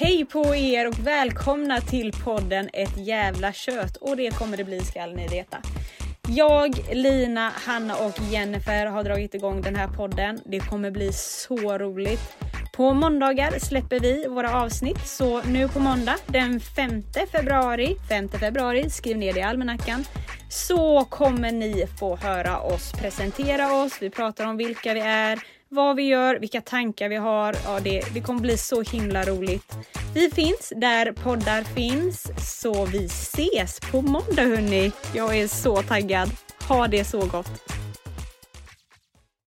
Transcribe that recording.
Hej på er och välkomna till podden Ett jävla kött och det kommer det bli skall ni veta. Jag, Lina, Hanna och Jennifer har dragit igång den här podden. Det kommer bli så roligt. På måndagar släpper vi våra avsnitt så nu på måndag den 5 februari, 5 februari, skriv ner det i almanackan, så kommer ni få höra oss presentera oss. Vi pratar om vilka vi är, vad vi gör, vilka tankar vi har. Ja, det, det kommer bli så himla roligt. Vi finns där poddar finns, så vi ses på måndag hörni. Jag är så taggad. Ha det så gott!